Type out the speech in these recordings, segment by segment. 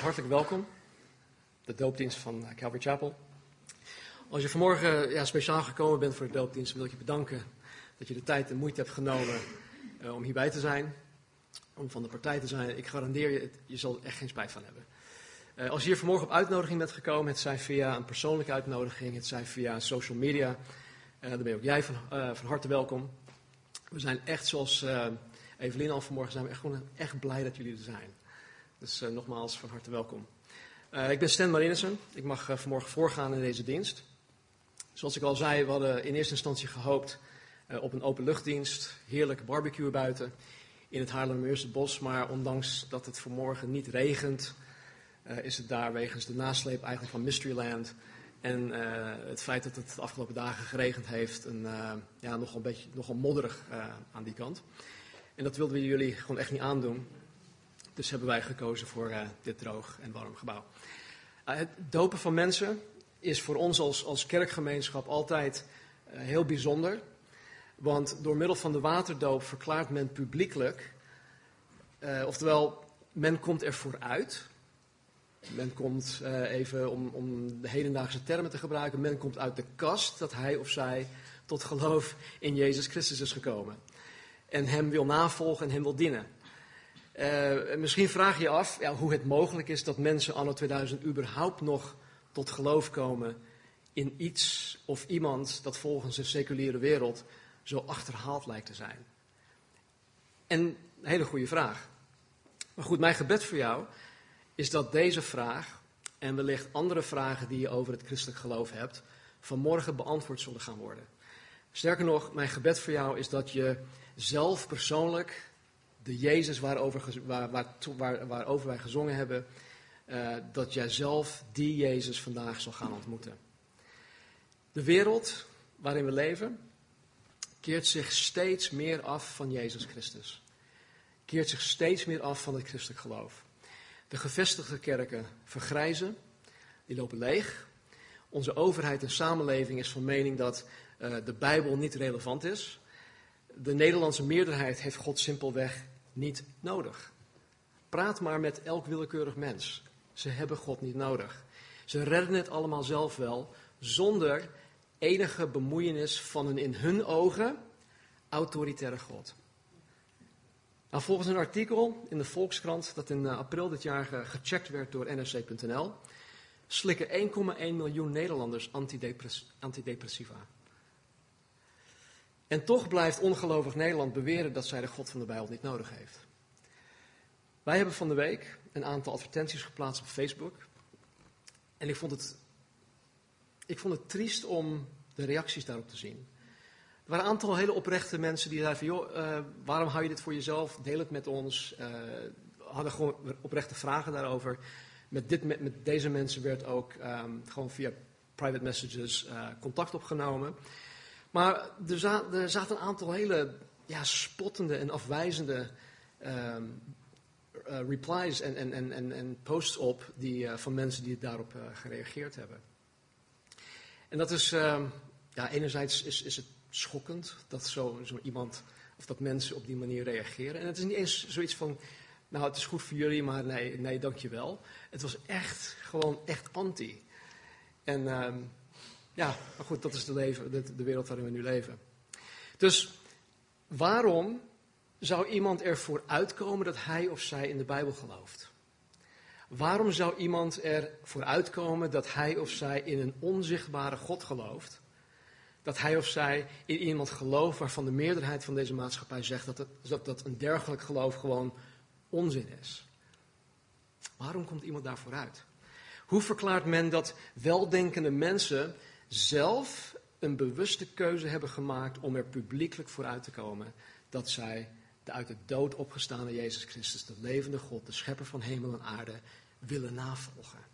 hartelijk welkom. De doopdienst van eh, Calvary Chapel. Als je vanmorgen ja, speciaal gekomen bent voor de doopdienst, wil ik je bedanken dat je de tijd en moeite hebt genomen uh, om hierbij te zijn. Om van de partij te zijn. Ik garandeer je, je zal er echt geen spijt van hebben. Als je hier vanmorgen op uitnodiging bent gekomen, het zij via een persoonlijke uitnodiging, het zij via social media, dan ben je ook jij van, van harte welkom. We zijn echt zoals Evelien al vanmorgen, zijn we echt, gewoon echt blij dat jullie er zijn. Dus uh, nogmaals van harte welkom. Uh, ik ben Stan Marinissen. Ik mag uh, vanmorgen voorgaan in deze dienst. Zoals ik al zei, we hadden in eerste instantie gehoopt op een openluchtdienst. Heerlijk barbecue buiten in het Haarlemmerse bos. Maar ondanks dat het vanmorgen niet regent, is het daar wegens de nasleep eigenlijk van Mysteryland. En het feit dat het de afgelopen dagen geregend heeft, een, ja, nog een beetje nogal modderig aan die kant. En dat wilden we jullie gewoon echt niet aandoen. Dus hebben wij gekozen voor uh, dit droog en warm gebouw. Uh, het dopen van mensen is voor ons als, als kerkgemeenschap altijd uh, heel bijzonder. Want door middel van de waterdoop verklaart men publiekelijk, oftewel, men komt er vooruit. Men komt, even om, om de hedendaagse termen te gebruiken, men komt uit de kast dat hij of zij tot geloof in Jezus Christus is gekomen. En hem wil navolgen en hem wil dienen. Uh, misschien vraag je je af ja, hoe het mogelijk is dat mensen anno 2000 überhaupt nog tot geloof komen in iets of iemand dat volgens de seculiere wereld zo achterhaald lijkt te zijn. En een hele goede vraag. Maar goed, mijn gebed voor jou is dat deze vraag en wellicht andere vragen die je over het christelijk geloof hebt, vanmorgen beantwoord zullen gaan worden. Sterker nog, mijn gebed voor jou is dat je zelf persoonlijk de Jezus waarover, waar, waar, waar, wij gezongen hebben, uh, dat jij zelf die Jezus vandaag zal gaan ontmoeten. De wereld waarin we leven keert zich steeds meer af van Jezus Christus. Keert zich steeds meer af van het christelijk geloof. De gevestigde kerken vergrijzen, die lopen leeg. Onze overheid en samenleving is van mening dat uh, de Bijbel niet relevant is. De Nederlandse meerderheid heeft God simpelweg niet nodig. Praat maar met elk willekeurig mens. Ze hebben God niet nodig. Ze redden het allemaal zelf wel, zonder enige bemoeienis van een in hun ogen autoritaire God. Nou, volgens een artikel in de Volkskrant dat in eh, april dit jaar gecheckt werd door NRC.nl, slikken 1,1 miljoen Nederlanders antidepressiva. En toch blijft ongelovig Nederland beweren dat zij de God van de Bijbel niet nodig heeft. Wij hebben van de week een aantal advertenties geplaatst op Facebook. En ik vond het, ik vond het triest om de reacties daarop te zien. Er waren een aantal hele oprechte mensen die zeiden van, joh, uh, waarom hou je dit voor jezelf? Deel het met ons. Uh, hadden gewoon oprechte vragen daarover. Met, dit, met, deze mensen werd ook um, gewoon via private messages uh, contact opgenomen. Maar er, er zaten een aantal hele ja, spottende en afwijzende um, uh, replies en, en, en, en, posts op die, uh, van mensen die daarop uh, gereageerd hebben. En dat is, um, ja, enerzijds is, is het schokkend dat zo, zo iemand, of dat mensen op die manier reageren. En het is niet eens zoiets van, nou het is goed voor jullie, maar nee, nee dankjewel. Het was echt, gewoon echt anti. En um, ja, maar goed, dat is de, leven, de, wereld waarin we nu leven. Dus waarom zou iemand ervoor uitkomen dat hij of zij in de Bijbel gelooft? Waarom zou iemand ervoor uitkomen dat hij of zij in een onzichtbare God gelooft? Dat hij of zij in iemand gelooft waarvan de meerderheid van deze maatschappij zegt dat, het, dat, dat een dergelijk geloof gewoon onzin is? Waarom komt iemand daarvoor uit? Hoe verklaart men dat weldenkende mensen zelf een bewuste keuze hebben gemaakt om er publiekelijk voor uit te komen dat zij de uit de dood opgestane Jezus Christus, de levende God, de schepper van hemel en aarde, willen navolgen.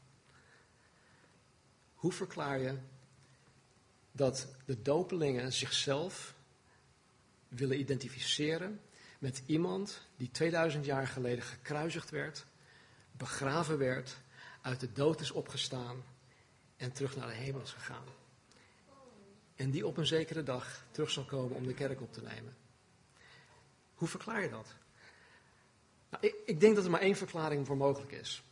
Hoe verklaar je dat de dopelingen zichzelf willen identificeren met iemand die 2000 jaar geleden gekruisigd werd, begraven werd, uit de dood is opgestaan en terug naar de hemel is gegaan? En die op een zekere dag terug zal komen om de kerk op te nemen. Hoe verklaar je dat? Nou, ik, ik, denk dat er maar één verklaring voor mogelijk is.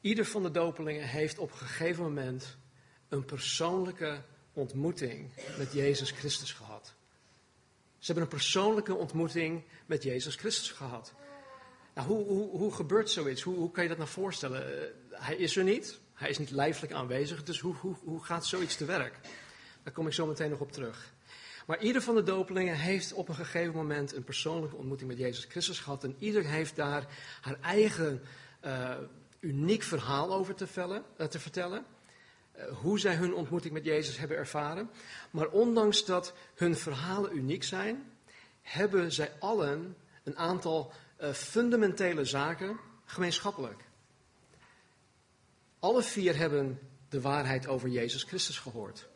Ieder van de dopelingen heeft op een gegeven moment een persoonlijke ontmoeting met Jezus Christus gehad. Ze hebben een persoonlijke ontmoeting met Jezus Christus gehad. Nou, hoe, hoe, hoe gebeurt zoiets? Hoe, hoe kan je dat nou voorstellen? Uh, hij is er niet, hij is niet lijfelijk aanwezig, dus hoe, hoe, hoe gaat zoiets te werk? Daar kom ik zo meteen nog op terug. Maar ieder van de dopelingen heeft op een gegeven moment een persoonlijke ontmoeting met Jezus Christus gehad. En ieder heeft daar haar eigen uh, uniek verhaal over te, vellen, uh, te vertellen. Uh, hoe zij hun ontmoeting met Jezus hebben ervaren. Maar ondanks dat hun verhalen uniek zijn, hebben zij allen een aantal fundamentele zaken gemeenschappelijk. Alle vier hebben de waarheid over Jezus Christus gehoord.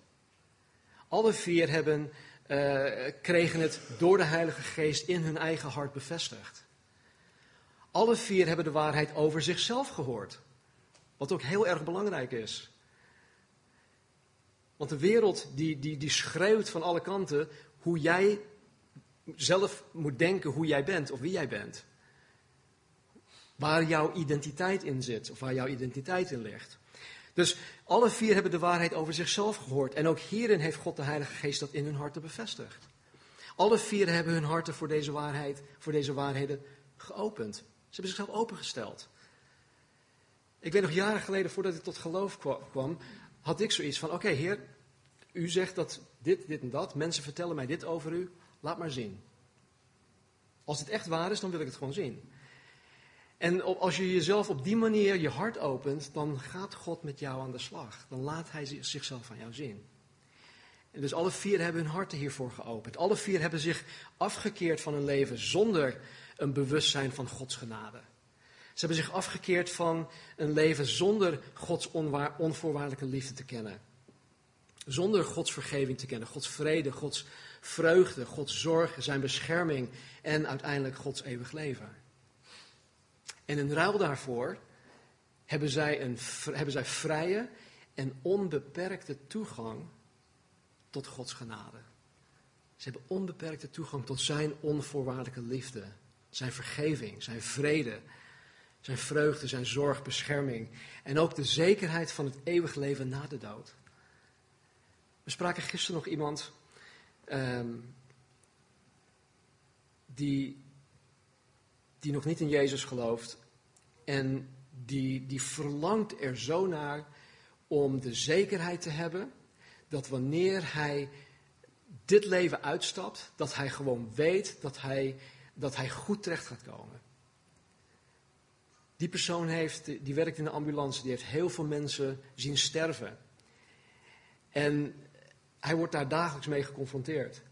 Alle vier hebben uh, kregen het door de Heilige Geest in hun eigen hart bevestigd. Alle vier hebben de waarheid over zichzelf gehoord. Wat ook heel erg belangrijk is. Want de wereld die, die, die schreeuwt van alle kanten hoe jij zelf moet denken hoe jij bent of wie jij bent. Waar jouw identiteit in zit of waar jouw identiteit in ligt. Dus alle vier hebben de waarheid over zichzelf gehoord. En ook hierin heeft God de Heilige Geest dat in hun harten bevestigd. Alle vier hebben hun harten voor deze waarheid, voor deze waarheden geopend. Ze hebben zichzelf opengesteld. Ik weet nog jaren geleden, voordat ik tot geloof kwam, had ik zoiets van: Oké, Heer, u zegt dat dit, dit en dat. Mensen vertellen mij dit over u. Laat maar zien. Als het echt waar is, dan wil ik het gewoon zien. En als je jezelf op die manier je hart opent, dan gaat God met jou aan de slag. Dan laat Hij zichzelf aan jou zien. En dus alle vier hebben hun harten hiervoor geopend. Alle vier hebben zich afgekeerd van een leven zonder een bewustzijn van Gods genade. Ze hebben zich afgekeerd van een leven zonder Gods onvoorwaardelijke liefde te kennen. Zonder Gods vergeving te kennen, Gods vrede, Gods vreugde, Gods zorg, zijn bescherming en uiteindelijk Gods eeuwig leven. En in ruil daarvoor hebben zij, een, hebben zij vrije en onbeperkte toegang tot Gods genade. Ze hebben onbeperkte toegang tot zijn onvoorwaardelijke liefde, zijn vergeving, zijn vrede, zijn vreugde, zijn zorg, bescherming en ook de zekerheid van het eeuwig leven na de dood. We spraken gisteren nog iemand um, die die nog niet in Jezus gelooft en die, die verlangt er zo naar om de zekerheid te hebben dat wanneer hij dit leven uitstapt, dat hij gewoon weet dat hij, dat hij goed terecht gaat komen. Die persoon heeft, die werkt in de ambulance, die heeft heel veel mensen zien sterven. En hij wordt daar dagelijks mee geconfronteerd.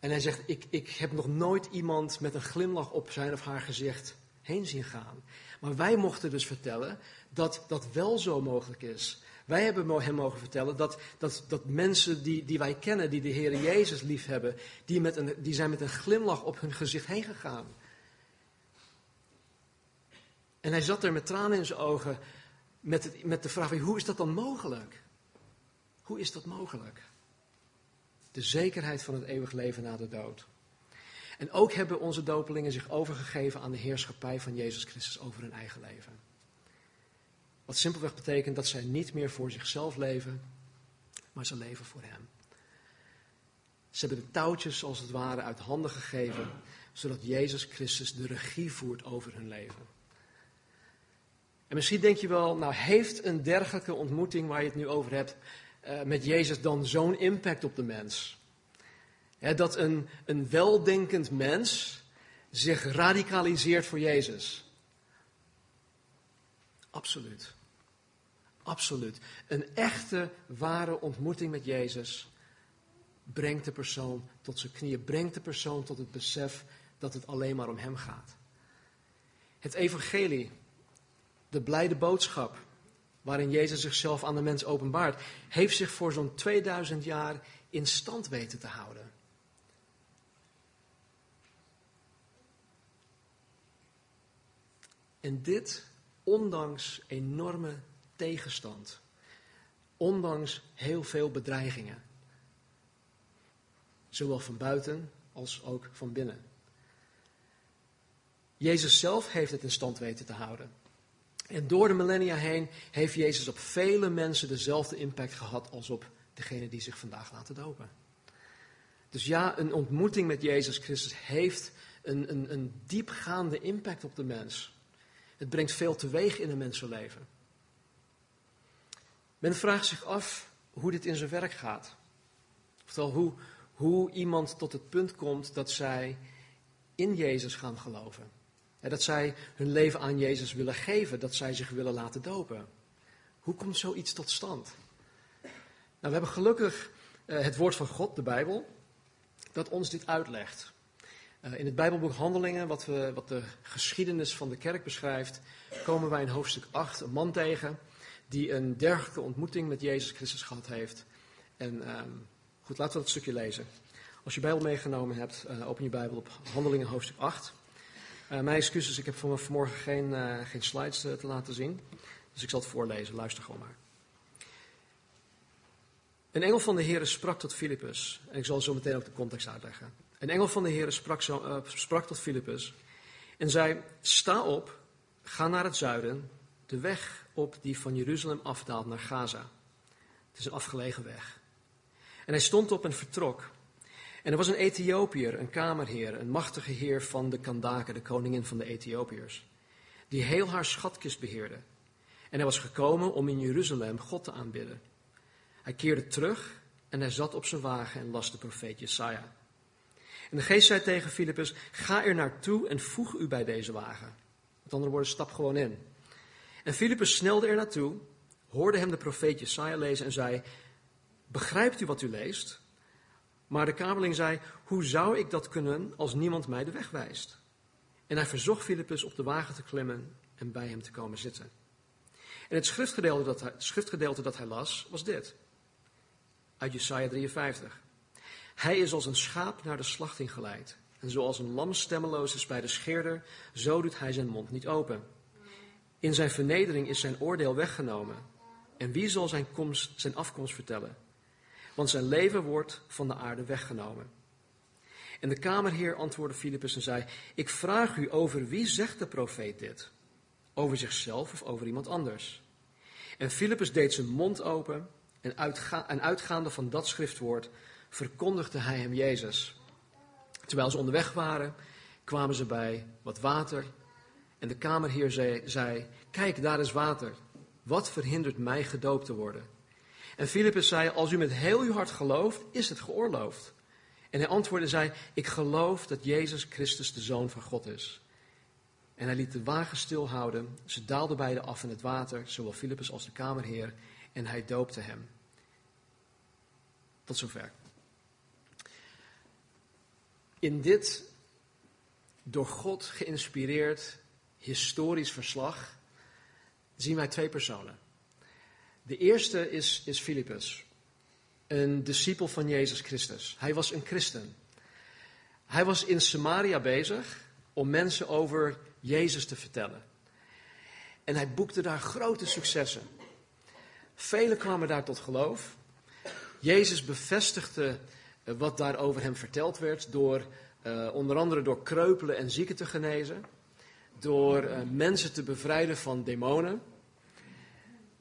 En hij zegt, ik, ik heb nog nooit iemand met een glimlach op zijn of haar gezicht heen zien gaan. Maar wij mochten dus vertellen dat dat wel zo mogelijk is. Wij hebben hem mogen vertellen dat, dat, dat mensen die, die wij kennen, die de Heer Jezus lief hebben, die, met een, die zijn met een glimlach op hun gezicht heen gegaan. En hij zat er met tranen in zijn ogen met, het, met de vraag, hoe is dat dan mogelijk? Hoe is dat mogelijk? De zekerheid van het eeuwig leven na de dood. En ook hebben onze dopelingen zich overgegeven aan de heerschappij van Jezus Christus over hun eigen leven. Wat simpelweg betekent dat zij niet meer voor zichzelf leven, maar ze leven voor Hem. Ze hebben de touwtjes als het ware uit handen gegeven, zodat Jezus Christus de regie voert over hun leven. En misschien denk je wel, nou heeft een dergelijke ontmoeting waar je het nu over hebt, uh, met Jezus dan zo'n impact op de mens? dat een, een weldenkend mens zich radicaliseert voor Jezus. Absoluut. Absoluut. Een echte, ware ontmoeting met Jezus brengt de persoon tot zijn knieën, brengt de persoon tot het besef dat het alleen maar om Hem gaat. Het evangelie, de blijde boodschap, waarin Jezus zichzelf aan de mens openbaart, heeft zich voor zo'n 2000 jaar in stand weten te houden. En dit ondanks enorme tegenstand. Ondanks heel veel bedreigingen. Zowel van buiten als ook van binnen. Jezus zelf heeft het in stand weten te houden. En door de millennia heen heeft Jezus op vele mensen dezelfde impact gehad als op degene die zich vandaag laten dopen. Dus ja, een ontmoeting met Jezus Christus heeft een, een, een diepgaande impact op de mens. Het brengt veel teweeg in een mensenleven. Men vraagt zich af hoe dit in zijn werk gaat. Oftewel, hoe, hoe iemand tot het punt komt dat zij in Jezus gaan geloven. Dat zij hun leven aan Jezus willen geven, dat zij zich willen laten dopen. Hoe komt zoiets tot stand? Nou, we hebben gelukkig uh, het woord van God, de Bijbel, dat ons dit uitlegt. Uh, in het Bijbelboek Handelingen, wat, we, wat de geschiedenis van de kerk beschrijft, komen wij in hoofdstuk 8 een man tegen die een dergelijke ontmoeting met Jezus Christus gehad heeft. En um, goed, laten we dat stukje lezen. Als je Bijbel meegenomen hebt, uh, open je Bijbel op Handelingen hoofdstuk 8. Uh, mijn excuses, ik heb voor vanmorgen geen, uh, geen slides te laten zien. Dus ik zal het voorlezen, luister gewoon maar. Een engel van de Heer sprak tot Filippus. En ik zal zo meteen ook de context uitleggen. Een engel van de Heer sprak, sprak tot Filippus en zei: Sta op, ga naar het zuiden, de weg op die van Jeruzalem afdaalt naar Gaza. Het is een afgelegen weg. En hij stond op en vertrok. En er was een Ethiopiër, een kamerheer, een machtige heer van de Kandake, de koningin van de Ethiopiërs, die heel haar schatkist beheerde. En hij was gekomen om in Jeruzalem God te aanbidden. Hij keerde terug en hij zat op zijn wagen en las de profeet Jesaja. En de geest zei tegen Filippus, ga er naartoe en voeg u bij deze wagen. Met andere woorden, stap gewoon in. En Filippus snelde er naartoe, hoorde hem de profeet Jesaja lezen en zei, begrijpt u wat u leest? Maar de kamerling zei, hoe zou ik dat kunnen als niemand mij de weg wijst? En hij verzocht Filippus op de wagen te klimmen en bij hem te komen zitten. En het schriftgedeelte dat hij, dat hij las was dit. Uit Jesaja 53. Hij is als een schaap naar de slachting geleid. En zoals een lam stemmeloos is bij de scheerder, zo doet hij zijn mond niet open. In zijn vernedering is zijn oordeel weggenomen. En wie zal zijn, komst, zijn afkomst vertellen? Want zijn leven wordt van de aarde weggenomen. En de kamerheer antwoordde Filippus en zei: Ik vraag u over wie zegt de profeet dit? Over zichzelf of over iemand anders? En Filippus deed zijn mond open en, en uitgaande van dat schriftwoord verkondigde hij hem Jezus. Terwijl ze onderweg waren, kwamen ze bij wat water. En de kamerheer zei, zei, Kijk, daar is water. Wat verhindert mij gedoopt te worden? En Filippus zei: Als u met heel uw hart gelooft, is het geoorloofd. En hij antwoordde: zei, Ik geloof dat Jezus Christus de Zoon van God is. En hij liet de wagen stilhouden. Ze daalden beide af in het water, zowel Filippus als de kamerheer. En hij doopte hem. Tot zover. In dit door God geïnspireerd historisch verslag zien wij twee personen. De eerste is, is een discipel van Jezus Christus. Hij was een christen. Hij was in Samaria bezig om mensen over Jezus te vertellen. En hij boekte daar grote successen. Velen kwamen daar tot geloof. Jezus bevestigde eh, wat daar over hem verteld werd door uh, onder andere door kreupelen en zieken te genezen, door uh, mensen te bevrijden van demonen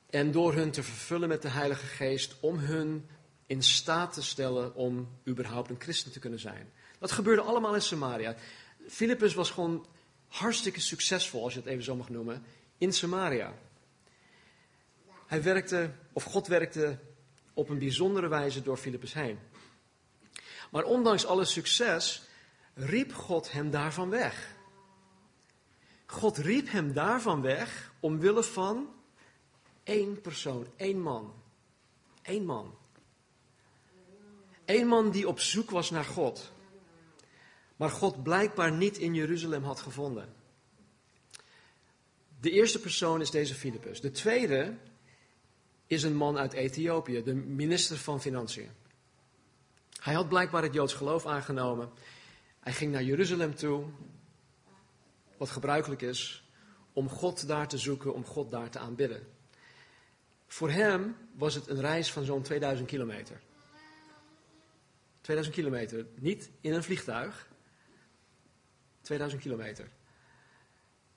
en door hun te vervullen met de Heilige Geest om hun in staat te stellen om überhaupt een christen te kunnen zijn. Dat gebeurde allemaal in Samaria. Filippus was gewoon hartstikke succesvol, als je het even zo mag noemen, in Samaria. Hij werkte, of God werkte op een bijzondere wijze door Filippus heen. Maar ondanks alle succes riep God hem daarvan weg. God riep hem daarvan weg omwille van één persoon, één man. Eén man. Eén man die op zoek was naar God. Maar God blijkbaar niet in Jeruzalem had gevonden. De eerste persoon is deze Filippus. De tweede is een man uit Ethiopië, de minister van Financiën. Hij had blijkbaar het Joods geloof aangenomen. Hij ging naar Jeruzalem toe, wat gebruikelijk is, om God daar te zoeken, om God daar te aanbidden. Voor hem was het een reis van zo'n 2000 kilometer. 2000 kilometer, niet in een vliegtuig. 2000 kilometer.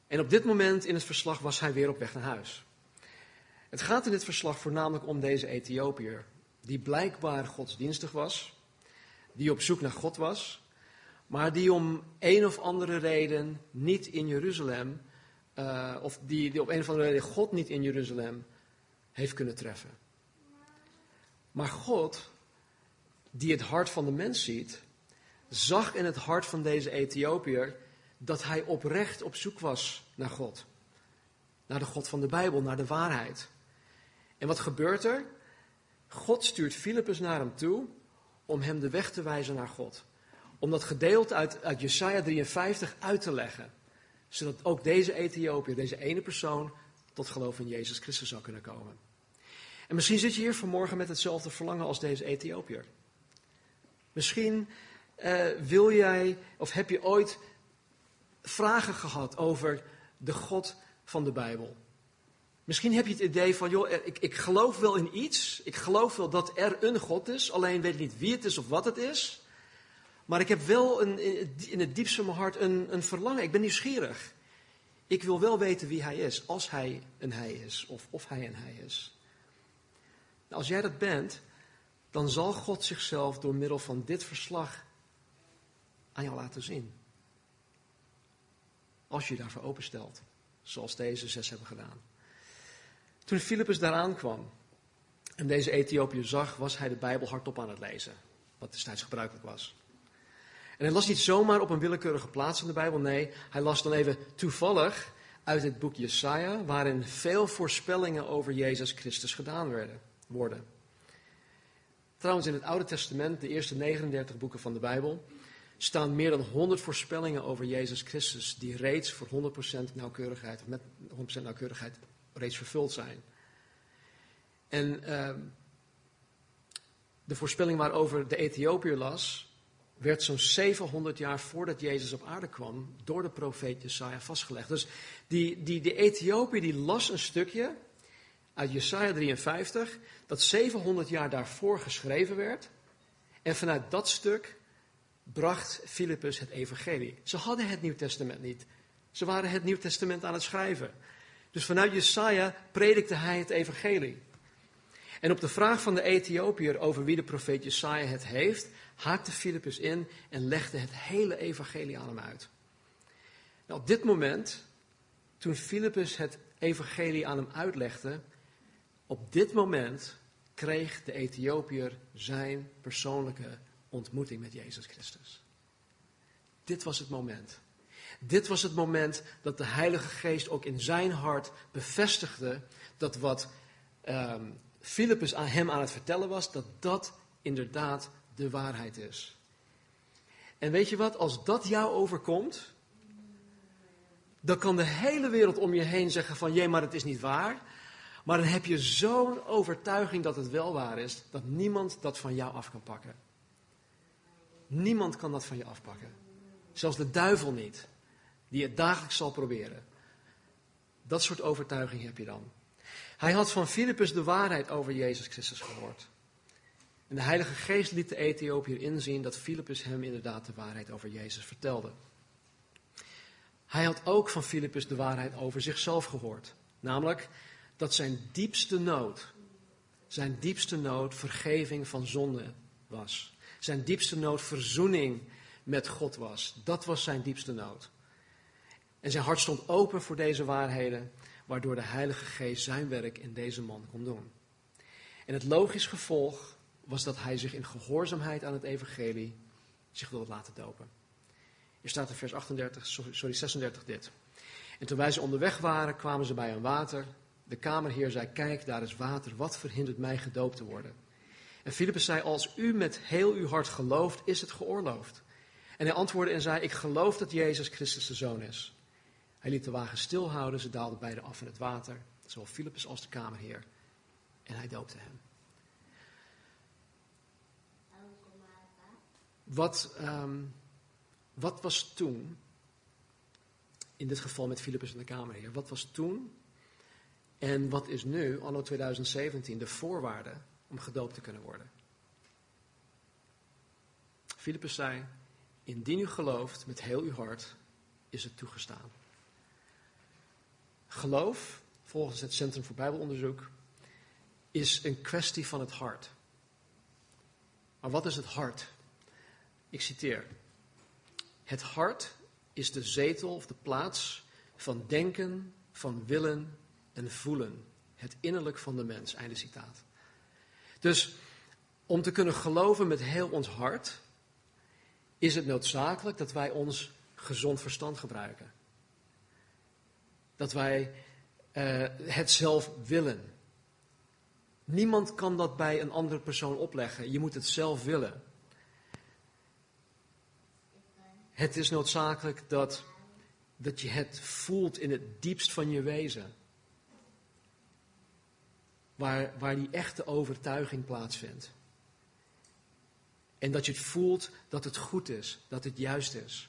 En op dit moment in het verslag was hij weer op weg naar huis. Het gaat in dit verslag voornamelijk om deze Ethiopiër, die blijkbaar godsdienstig was, die op zoek naar God was, maar die om een of andere reden niet in Jeruzalem, uh, of die, die op een of andere reden God niet in Jeruzalem heeft kunnen treffen. Maar God, die het hart van de mens ziet, zag in het hart van deze Ethiopiër dat hij oprecht op zoek was naar God. Naar de God van de Bijbel, naar de waarheid. En wat gebeurt er? God stuurt Filippus naar hem toe om hem de weg te wijzen naar God. Om dat gedeelte uit, uit Jesaja 53 uit te leggen. Zodat ook deze Ethiopiër, deze ene persoon, tot geloof in Jezus Christus zou kunnen komen. En misschien zit je hier vanmorgen met hetzelfde verlangen als deze Ethiopiër. Misschien uh, wil jij, of heb je ooit vragen gehad over de God van de Bijbel? Misschien heb je het idee van, joh, ik, ik geloof wel in iets. Ik geloof wel dat er een God is, alleen weet ik niet wie het is of wat het is. Maar ik heb wel een, in het diepste van mijn hart een, een verlangen. Ik ben nieuwsgierig. Ik wil wel weten wie hij is, als hij een hij is, of of hij een hij is. Nou, als jij dat bent, dan zal God zichzelf door middel van dit verslag aan jou laten zien. Als je je daarvoor openstelt, zoals deze zes hebben gedaan. Toen Filippus daaraan kwam en deze Ethiopiër zag, was hij de Bijbel hardop aan het lezen. Wat destijds gebruikelijk was. En hij las niet zomaar op een willekeurige plaats in de Bijbel. Nee, hij las dan even toevallig uit het boek Jesaja, waarin veel voorspellingen over Jezus Christus gedaan werden, worden. Trouwens, in het Oude Testament, de eerste 39 boeken van de Bijbel, staan meer dan 100 voorspellingen over Jezus Christus, die reeds voor 100% nauwkeurigheid, met 100% nauwkeurigheid, reeds vervuld zijn. En uh, de voorspelling waarover de Ethiopiër las, werd zo'n 700 jaar voordat Jezus op aarde kwam door de profeet Jesaja vastgelegd. Dus die, die, die Ethiopiër die las een stukje uit Jesaja 53, dat 700 jaar daarvoor geschreven werd. En vanuit dat stuk bracht Filippus het evangelie. Ze hadden het Nieuw Testament niet. Ze waren het Nieuw Testament aan het schrijven. Dus vanuit Jesaja predikte hij het evangelie. En op de vraag van de Ethiopiër over wie de profeet Jesaja het heeft, haakte Filippus in en legde het hele evangelie aan hem uit. Nou, op dit moment, toen Filippus het evangelie aan hem uitlegde, op dit moment kreeg de Ethiopiër zijn persoonlijke ontmoeting met Jezus Christus. Dit was het moment. Dit was het moment dat de Heilige Geest ook in zijn hart bevestigde dat wat um, Filippus aan hem aan het vertellen was, dat dat inderdaad de waarheid is. En weet je wat, als dat jou overkomt, dan kan de hele wereld om je heen zeggen van, jee, maar het is niet waar. Maar dan heb je zo'n overtuiging dat het wel waar is, dat niemand dat van jou af kan pakken. Niemand kan dat van je afpakken. Zelfs de duivel niet, die het dagelijks zal proberen. Dat soort overtuiging heb je dan. Hij had van Filippus de waarheid over Jezus Christus gehoord. En de Heilige Geest liet de Ethiopiër inzien dat Filippus hem inderdaad de waarheid over Jezus vertelde. Hij had ook van Filippus de waarheid over zichzelf gehoord. Namelijk dat zijn diepste nood, zijn diepste nood vergeving van zonde was. Zijn diepste nood verzoening met God was. Dat was zijn diepste nood. En zijn hart stond open voor deze waarheden, waardoor de Heilige Geest zijn werk in deze man kon doen. En het logisch gevolg was dat hij zich in gehoorzaamheid aan het evangelie zich wilde laten dopen. Hier staat in vers 38, sorry, 36 dit. En terwijl ze onderweg waren, kwamen ze bij een water. De kamerheer zei, kijk, daar is water, wat verhindert mij gedoopt te worden? En Filippus zei, als u met heel uw hart gelooft, is het geoorloofd. En hij antwoordde en zei, ik geloof dat Jezus Christus de Zoon is. Hij liet de wagen stilhouden, ze daalden beide af in het water, zowel Filippus als de kamerheer. En hij doopte hem. Wat, um, wat was toen, in dit geval met Filippus en de kamerheer, wat was toen en wat is nu, anno 2017, de voorwaarde om gedoopt te kunnen worden? Filippus zei, indien u gelooft met heel uw hart, is het toegestaan. Geloof, volgens het Centrum voor Bijbelonderzoek, is een kwestie van het hart. Maar wat is het hart? Ik citeer. Het hart is de zetel of de plaats van denken, van willen en voelen. Het innerlijk van de mens. Einde citaat. Dus om te kunnen geloven met heel ons hart, is het noodzakelijk dat wij ons gezond verstand gebruiken. Dat wij uh, het zelf willen. Niemand kan dat bij een andere persoon opleggen. Je moet het zelf willen. Het is noodzakelijk dat, dat je het voelt in het diepst van je wezen. Waar, waar die echte overtuiging plaatsvindt. En dat je het voelt dat het goed is, dat het juist is.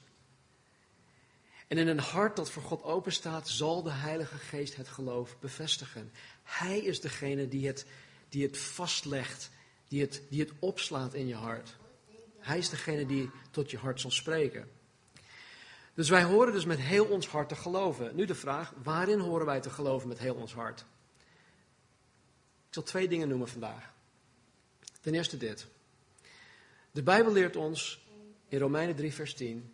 En in een hart dat voor God openstaat, zal de Heilige Geest het geloof bevestigen. Hij is degene die het, die het vastlegt, die het, die het opslaat in je hart. Hij is degene die tot je hart zal spreken. Dus wij horen dus met heel ons hart te geloven. Nu de vraag, waarin horen wij te geloven met heel ons hart? Ik zal twee dingen noemen vandaag. Ten eerste dit. De Bijbel leert ons in Romeinen 3, vers 10: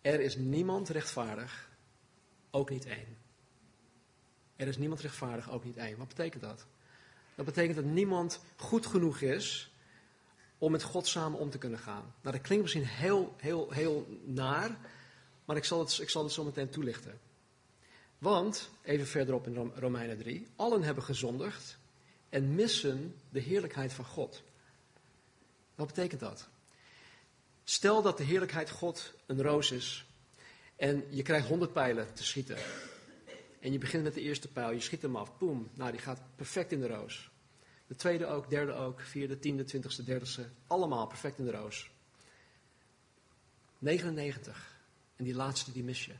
Er is niemand rechtvaardig, ook niet één. Er is niemand rechtvaardig, ook niet één. Wat betekent dat? Dat betekent dat niemand goed genoeg is om met God samen om te kunnen gaan. Nou, dat klinkt misschien heel, heel, heel naar, maar ik zal het, ik zal het zo meteen toelichten. Want, even verderop in Romeinen 3, allen hebben gezondigd en missen de heerlijkheid van God. Wat betekent dat? Stel dat de heerlijkheid God een roos is en je krijgt honderd pijlen te schieten. En je begint met de eerste pijl, je schiet hem af, boem. Nou, die gaat perfect in de roos. De tweede ook, derde ook, vierde, tiende, twintigste, dertigste, allemaal perfect in de roos. 99. En die laatste, die mis je.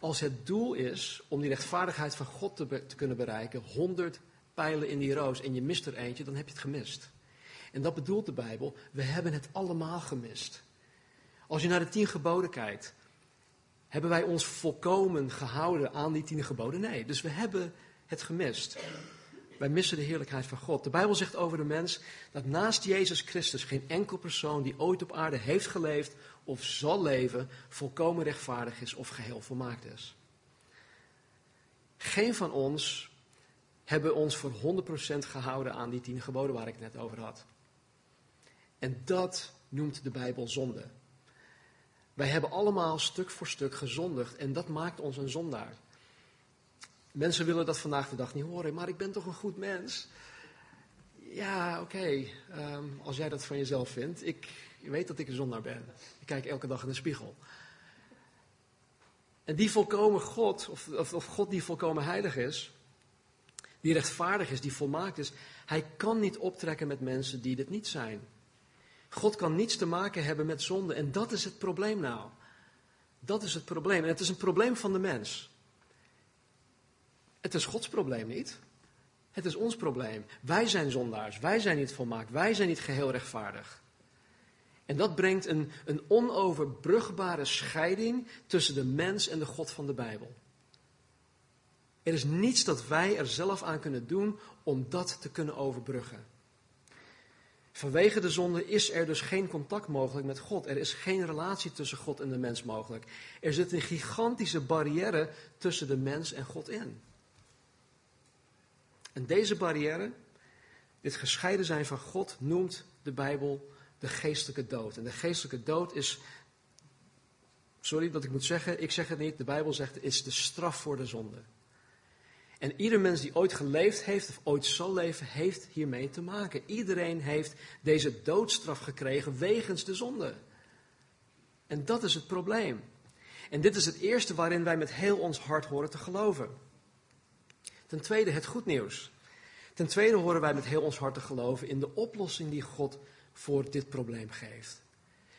Als het doel is om die rechtvaardigheid van God te, te kunnen bereiken, 100 pijlen in die roos en je mist er eentje, dan heb je het gemist. En dat bedoelt de Bijbel, we hebben het allemaal gemist. Als je naar de tien geboden kijkt, hebben wij ons volkomen gehouden aan die tien geboden? Nee, dus we hebben het gemist. Wij missen de heerlijkheid van God. De Bijbel zegt over de mens dat naast Jezus Christus geen enkel persoon die ooit op aarde heeft geleefd of zal leven, volkomen rechtvaardig is of geheel volmaakt is. Geen van ons hebben ons voor 100% gehouden aan die tien geboden waar ik het net over had. En dat noemt de Bijbel zonde. Wij hebben allemaal stuk voor stuk gezondigd en dat maakt ons een zondaar. Mensen willen dat vandaag de dag niet horen, maar ik ben toch een goed mens. Ja, oké, ehm, als jij dat van jezelf vindt. Ik weet dat ik een zondaar ben. Ik kijk elke dag in de spiegel. En die volkomen God, of, of, of God die volkomen heilig is, die rechtvaardig is, die volmaakt is, hij kan niet optrekken met mensen die dit niet zijn. God kan niets te maken hebben met zonde. En dat is het probleem nou. Dat is het probleem. En het is een probleem van de mens. Het is Gods probleem niet. Het is ons probleem. Wij zijn zondaars. Wij zijn niet volmaakt. Wij zijn niet geheel rechtvaardig. En dat brengt een, een onoverbrugbare scheiding tussen de mens en de God van de Bijbel. Er is niets dat wij er zelf aan kunnen doen om dat te kunnen overbruggen. Vanwege de zonde is er dus geen contact mogelijk met God. Er is geen relatie tussen God en de mens mogelijk. Er zit een gigantische barrière tussen de mens en God in. En deze barrière, dit gescheiden zijn van God, noemt de Bijbel de geestelijke dood. En de geestelijke dood is, sorry dat ik moet zeggen, ik zeg het niet, de Bijbel zegt, is de straf voor de zonde. En ieder mens die ooit geleefd heeft of ooit zal leven, heeft hiermee te maken. Iedereen heeft deze doodstraf gekregen wegens de zonde. En dat is het probleem. En dit is het eerste waarin wij met heel ons hart horen te geloven. Ten tweede het goed nieuws. Ten tweede horen wij met heel ons hart te geloven in de oplossing die God voor dit probleem geeft.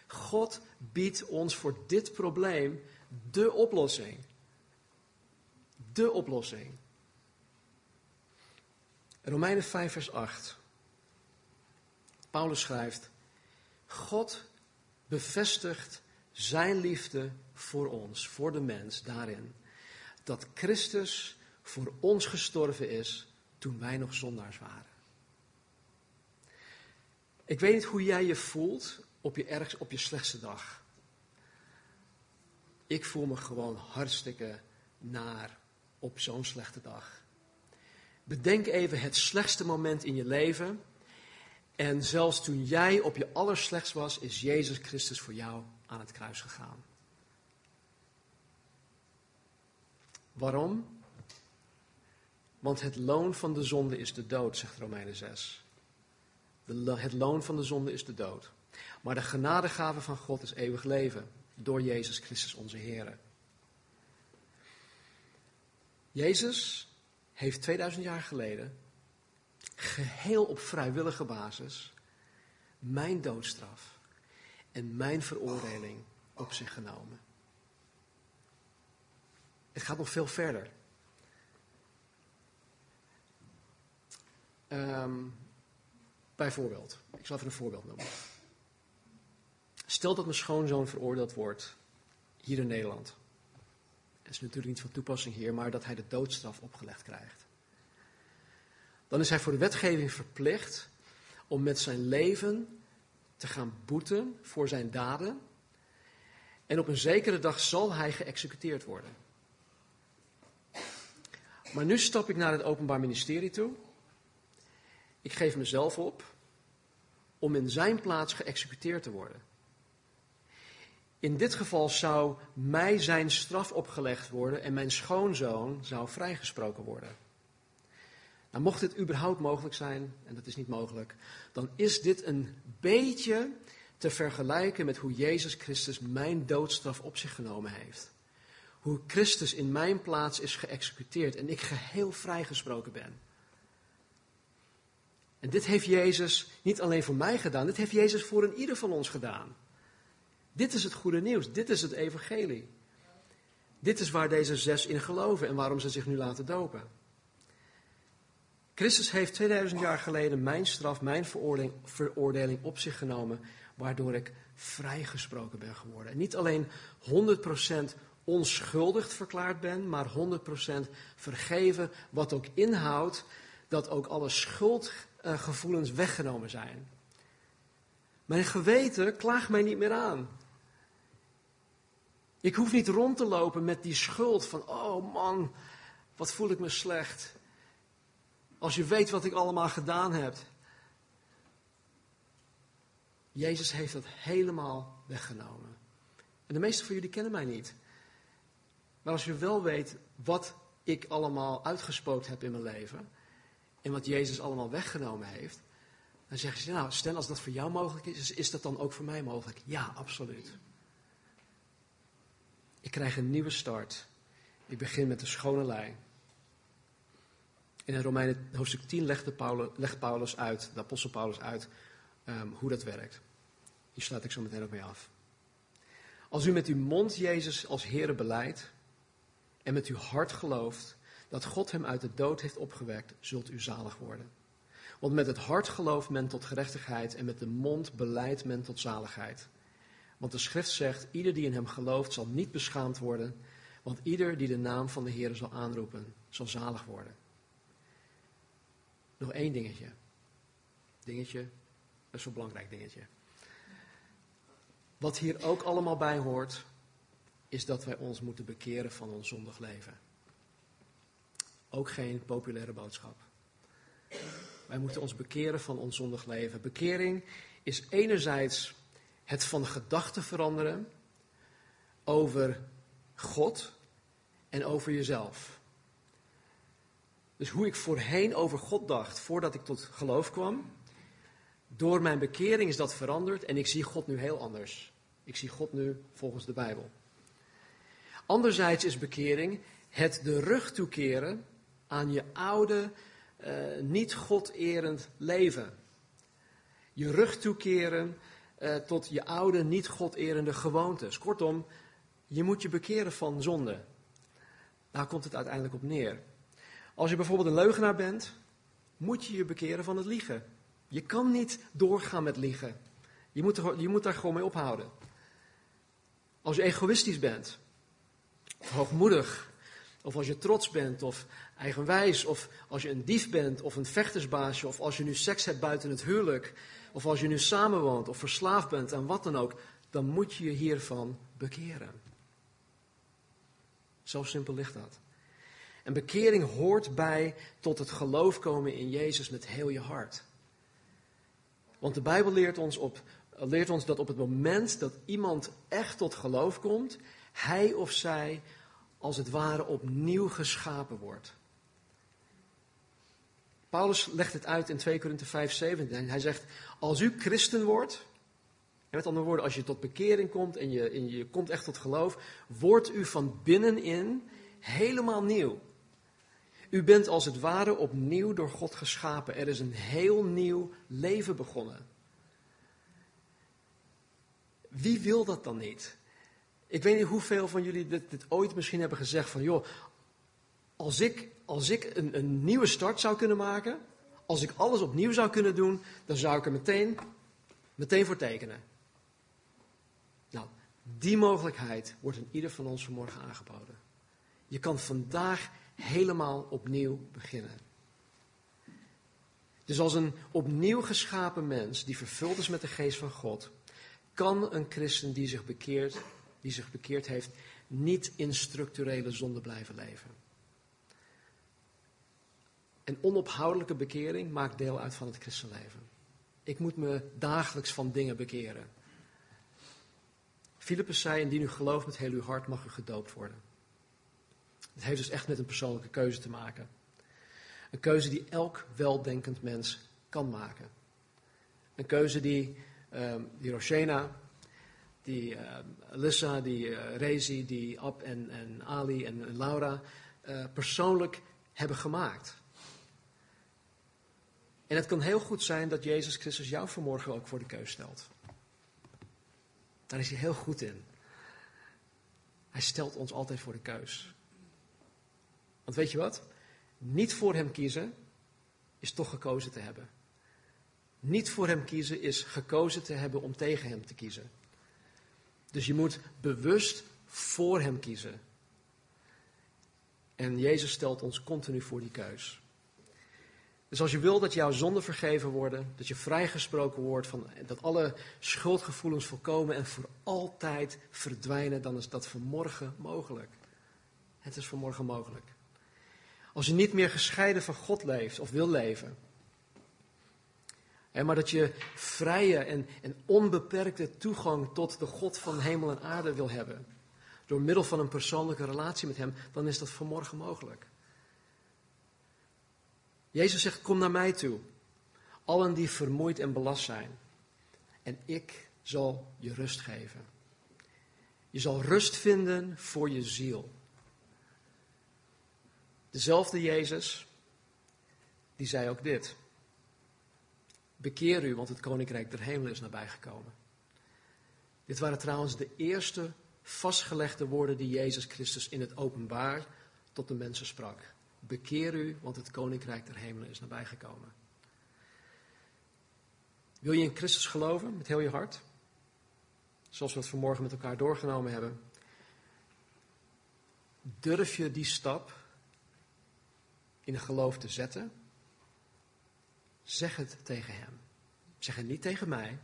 God biedt ons voor dit probleem de oplossing. De oplossing. Romeinen 5, vers 8. Paulus schrijft: God bevestigt zijn liefde voor ons, voor de mens, daarin dat Christus voor ons gestorven is toen wij nog zondaars waren. Ik weet niet hoe jij je voelt op je, ergst, op je slechtste dag. Ik voel me gewoon hartstikke naar op zo'n slechte dag. Bedenk even het slechtste moment in je leven. En zelfs toen jij op je allerslechtst was, is Jezus Christus voor jou aan het kruis gegaan. Waarom? Want het loon van de zonde is de dood, zegt Romeinen 6. Het loon van de zonde is de dood. Maar de genadegave van God is eeuwig leven door Jezus Christus onze Heer. Jezus heeft 2000 jaar geleden, geheel op vrijwillige basis, mijn doodstraf en mijn veroordeling op zich genomen. Het gaat nog veel verder. Um, bijvoorbeeld, ik zal even een voorbeeld noemen. Stel dat mijn schoonzoon veroordeeld wordt hier in Nederland. Dat is natuurlijk niet van toepassing hier, maar dat hij de doodstraf opgelegd krijgt. Dan is hij voor de wetgeving verplicht om met zijn leven te gaan boeten voor zijn daden. En op een zekere dag zal hij geëxecuteerd worden. Maar nu stap ik naar het Openbaar Ministerie toe. Ik geef mezelf op om in zijn plaats geëxecuteerd te worden. In dit geval zou mij zijn straf opgelegd worden en mijn schoonzoon zou vrijgesproken worden. Nou, mocht dit überhaupt mogelijk zijn, en dat is niet mogelijk, dan is dit een beetje te vergelijken met hoe Jezus Christus mijn doodstraf op zich genomen heeft. Hoe Christus in mijn plaats is geëxecuteerd en ik geheel vrijgesproken ben. En dit heeft Jezus niet alleen voor mij gedaan, dit heeft Jezus voor een ieder van ons gedaan. Dit is het goede nieuws, dit is het evangelie. Dit is waar deze zes in geloven en waarom ze zich nu laten dopen. Christus heeft 2000 jaar geleden mijn straf, mijn veroordeling, veroordeling op zich genomen, waardoor ik vrijgesproken ben geworden. En niet alleen 100% onschuldig verklaard ben, maar 100% vergeven, wat ook inhoudt dat ook alle schuldgevoelens weggenomen zijn. Mijn geweten klaagt mij niet meer aan. Ik hoef niet rond te lopen met die schuld van, oh man, wat voel ik me slecht. Als je weet wat ik allemaal gedaan heb. Jezus heeft dat helemaal weggenomen. En de meeste van jullie kennen mij niet. Maar als je wel weet wat ik allemaal uitgespookt heb in mijn leven. En wat Jezus allemaal weggenomen heeft. Dan zeggen ze, nou, stel als dat voor jou mogelijk is, is dat dan ook voor mij mogelijk? Ja, absoluut. Ik krijg een nieuwe start. Ik begin met de schone lijn. In Romeinen hoofdstuk 10 legt, Paulus, legt Paulus uit, de apostel Paulus uit, ehm, hoe dat werkt. Hier sluit ik zo meteen ook mee af. Als u met uw mond Jezus als Heere beleidt en met uw hart gelooft dat God hem uit de dood heeft opgewekt, zult u zalig worden. Want met het hart gelooft men tot gerechtigheid en met de mond beleidt men tot zaligheid. Want de schrift zegt, ieder die in hem gelooft zal niet beschaamd worden, want ieder die de naam van de Heer zal aanroepen, zal zalig worden. Nog één dingetje. Dingetje, dat is een belangrijk dingetje. Wat hier ook allemaal bij hoort, is dat wij ons moeten bekeren van ons zondig leven. Ook geen populaire boodschap. Wij moeten ons bekeren van ons zondig leven. Bekering is enerzijds het van gedachten veranderen over God en over jezelf. Dus hoe ik voorheen over God dacht voordat ik tot geloof kwam, door mijn bekering is dat veranderd en ik zie God nu heel anders. Ik zie God nu volgens de Bijbel. Anderzijds is bekering het de rug toekeren aan je oude, uh, niet God-erend leven. Je rug toekeren uh, tot je oude, niet God-erende gewoontes. Kortom, je moet je bekeren van zonde. Daar komt het uiteindelijk op neer. Als je bijvoorbeeld een leugenaar bent, moet je je bekeren van het liegen. Je kan niet doorgaan met liegen. Je moet, je moet daar gewoon mee ophouden. Als je egoïstisch bent, hoogmoedig, Of als je trots bent, of eigenwijs, of als je een dief bent, of een vechtersbaasje, of als je nu seks hebt buiten het huwelijk, of als je nu samenwoont, of verslaafd bent en wat dan ook, dan moet je je hiervan bekeren. Zo simpel ligt dat. En bekering hoort bij tot het geloof komen in Jezus met heel je hart. Want de Bijbel leert ons, op, leert ons dat op het moment dat iemand echt tot geloof komt, hij of zij als het ware opnieuw geschapen wordt. Paulus legt het uit in 2 Korinthe 5, 17. Hij zegt, als u christen wordt, met andere woorden, als je tot bekering komt en je, en je komt echt tot geloof, wordt u van binnenin helemaal nieuw. U bent als het ware opnieuw door God geschapen. Er is een heel nieuw leven begonnen. Wie wil dat dan niet? Ik weet niet hoeveel van jullie dit, dit ooit misschien hebben gezegd van, joh, als ik, als ik een, een nieuwe start zou kunnen maken, als ik alles opnieuw zou kunnen doen, dan zou ik er meteen, meteen voor tekenen. Nou, die mogelijkheid wordt in ieder van ons vanmorgen aangeboden. Je kan vandaag helemaal opnieuw beginnen. Dus als een opnieuw geschapen mens die vervuld is met de geest van God, kan een christen die zich bekeert, die zich bekeerd heeft, niet in structurele zonde blijven leven. En onophoudelijke bekering maakt deel uit van het christenleven. Ik moet me dagelijks van dingen bekeren. Filippus zei, indien u gelooft met heel uw hart, mag u gedoopt worden. Het heeft dus echt met een persoonlijke keuze te maken. Een keuze die elk weldenkend mens kan maken. Een keuze die, um, die Roshena, die uh, Alyssa, die uh, Rezi, die Ab en, en Ali en, Laura uh, persoonlijk hebben gemaakt. En het kan heel goed zijn dat Jezus Christus jou vanmorgen ook voor de keus stelt. Daar is hij heel goed in. Hij stelt ons altijd voor de keus. Want weet je wat? Niet voor hem kiezen is toch gekozen te hebben. Niet voor hem kiezen is gekozen te hebben om tegen hem te kiezen. Dus je moet bewust voor hem kiezen. En Jezus stelt ons continu voor die keus. Dus als je wil dat jouw zonden vergeven worden, dat je vrijgesproken wordt, van, dat alle schuldgevoelens voorkomen en voor altijd verdwijnen, dan is dat vanmorgen mogelijk. Het is vanmorgen mogelijk. Als je niet meer gescheiden van God leeft of wil leven, maar dat je vrije en, en onbeperkte toegang tot de God van hemel en aarde wil hebben, door middel van een persoonlijke relatie met Hem, dan is dat vanmorgen mogelijk. Jezus zegt, kom naar mij toe, allen die vermoeid en belast zijn, en ik zal je rust geven. Je zal rust vinden voor je ziel. Dezelfde Jezus, die zei ook dit. Bekeer u, want het koninkrijk der hemelen is nabijgekomen. Dit waren trouwens de eerste vastgelegde woorden die Jezus Christus in het openbaar tot de mensen sprak. Bekeer u, want het koninkrijk der hemelen is nabijgekomen. Wil je in Christus geloven met heel je hart? Zoals we het vanmorgen met elkaar doorgenomen hebben. Durf je die stap in geloof te zetten? Zeg het tegen hem. Zeg het niet tegen mij,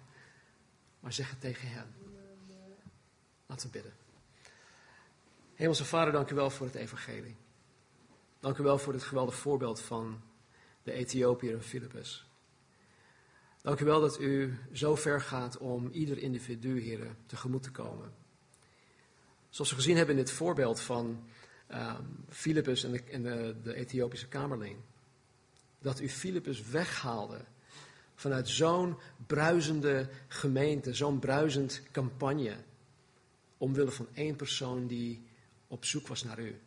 maar zeg het tegen hem. Laten we bidden. Hemelse Vader, dank u wel voor het evangelie. Dank u wel voor dit geweldige voorbeeld van de Ethiopiër Philippus. Dank u wel dat u zo ver gaat om ieder individu, heren, tegemoet te komen. Zoals we gezien hebben in dit voorbeeld van um, Philippus en, de, en de, de Ethiopische kamerling. Dat u Philippus weghaalde vanuit zo'n bruisende gemeente, zo'n bruisend campagne. Omwille van één persoon die op zoek was naar u.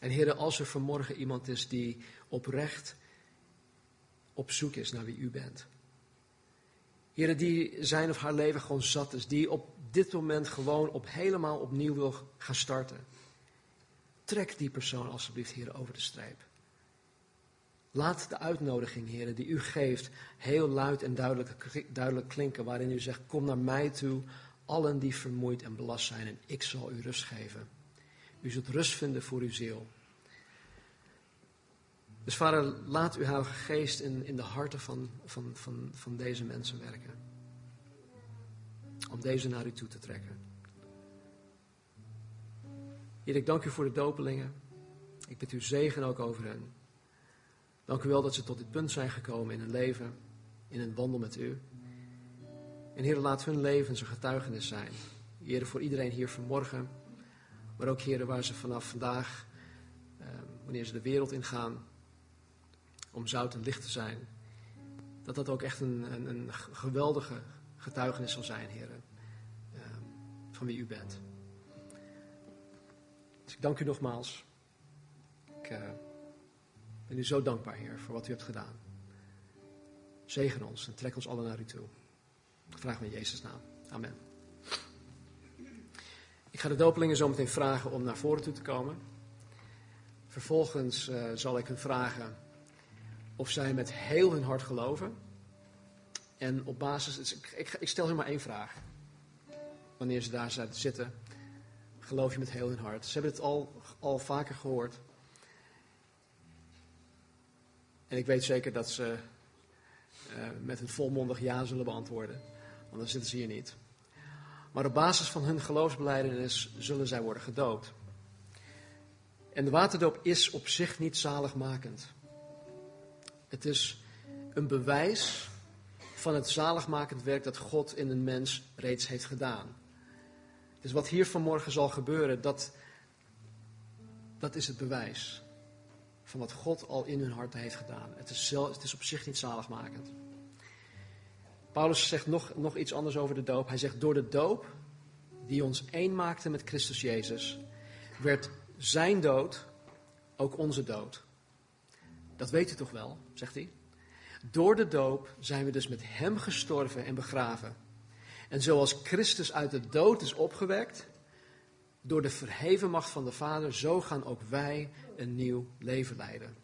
En heren, als er vanmorgen iemand is die oprecht op zoek is naar wie u bent. Heren, die zijn of haar leven gewoon zat is, die op dit moment gewoon op helemaal opnieuw wil gaan starten. Trek die persoon alsjeblieft, heren, over de streep. Laat de uitnodiging, heren, die u geeft, heel luid en duidelijk, duidelijk klinken, waarin u zegt, kom naar mij toe, allen die vermoeid en belast zijn, en ik zal u rust geven. U zult rust vinden voor uw ziel. Dus vader, laat uw Heilige Geest in, in de harten van, van, van, van deze mensen werken. Om deze naar u toe te trekken. Heer, ik dank u voor de dopelingen. Ik bid u zegen ook over hen. Dank u wel dat ze tot dit punt zijn gekomen in hun leven, in hun wandel met u. En Heer, laat hun leven zijn getuigenis zijn. Heer, voor iedereen hier vanmorgen, maar ook Heer, waar ze vanaf vandaag, eh, wanneer ze de wereld ingaan, om zout en licht te zijn, dat dat ook echt een, een, een geweldige getuigenis zal zijn, Heer, eh, van wie u bent. Dus ik dank u nogmaals. Ik uh, ben u zo dankbaar, Heer, voor wat u hebt gedaan. Zegen ons en trek ons allen naar u toe. Ik vraag me in Jezus' naam. Amen. Ik ga de dopelingen zo meteen vragen om naar voren toe te komen. Vervolgens uh, zal ik hen vragen of zij met heel hun hart geloven. En op basis, ik, ik, ik stel hen maar één vraag. Wanneer ze daar zitten, geloof je met heel hun hart. Ze hebben het al, al vaker gehoord. En ik weet zeker dat ze uh, met een volmondig ja zullen beantwoorden. Want dan zitten ze hier niet. Maar op basis van hun geloofsbeleidenis zullen zij worden gedoopt. En de waterdoop is op zich niet zaligmakend. Het is een bewijs van het zaligmakend werk dat God in een mens reeds heeft gedaan. Dus wat hier vanmorgen zal gebeuren, dat, dat is het bewijs van wat God al in hun harten heeft gedaan. Het is, zelf, het is op zich niet zaligmakend. Paulus zegt nog, nog iets anders over de doop. Hij zegt, door de doop die ons één maakte met Christus Jezus, werd zijn dood ook onze dood. Dat weet u toch wel, zegt hij. Door de doop zijn we dus met hem gestorven en begraven. En zoals Christus uit de dood is opgewekt, door de verheven macht van de Vader, zo gaan ook wij een nieuw leven leiden.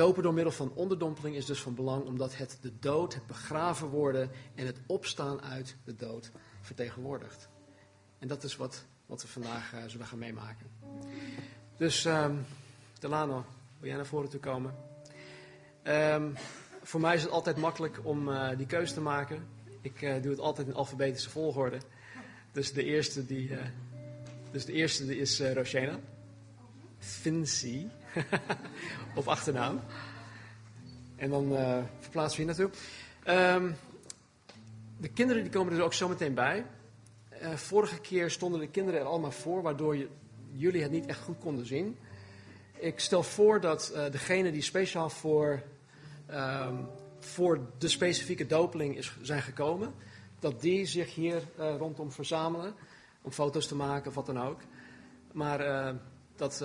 Dopen door middel van onderdompeling is dus van belang omdat het de dood, het begraven worden en het opstaan uit de dood vertegenwoordigt. En dat is wat, wat we vandaag uh, zullen gaan meemaken. Dus um, Delano, wil jij naar voren toe komen? Um, voor mij is het altijd makkelijk om uh, die keuze te maken. Ik uh, doe het altijd in alfabetische volgorde. Dus de eerste, die, dus de eerste is uh, Vinci. op achternaam. En dan uh, verplaatsen we hier naartoe. Um, de kinderen die komen er ook zo meteen bij. Uh, vorige keer stonden de kinderen er allemaal voor, waardoor je, jullie het niet echt goed konden zien. Ik stel voor dat uh, degene die speciaal voor, um, voor de specifieke dopeling is, zijn gekomen, dat die zich hier rondom verzamelen. Om foto's te maken of wat dan ook. Maar dat,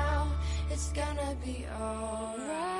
It's gonna be alright.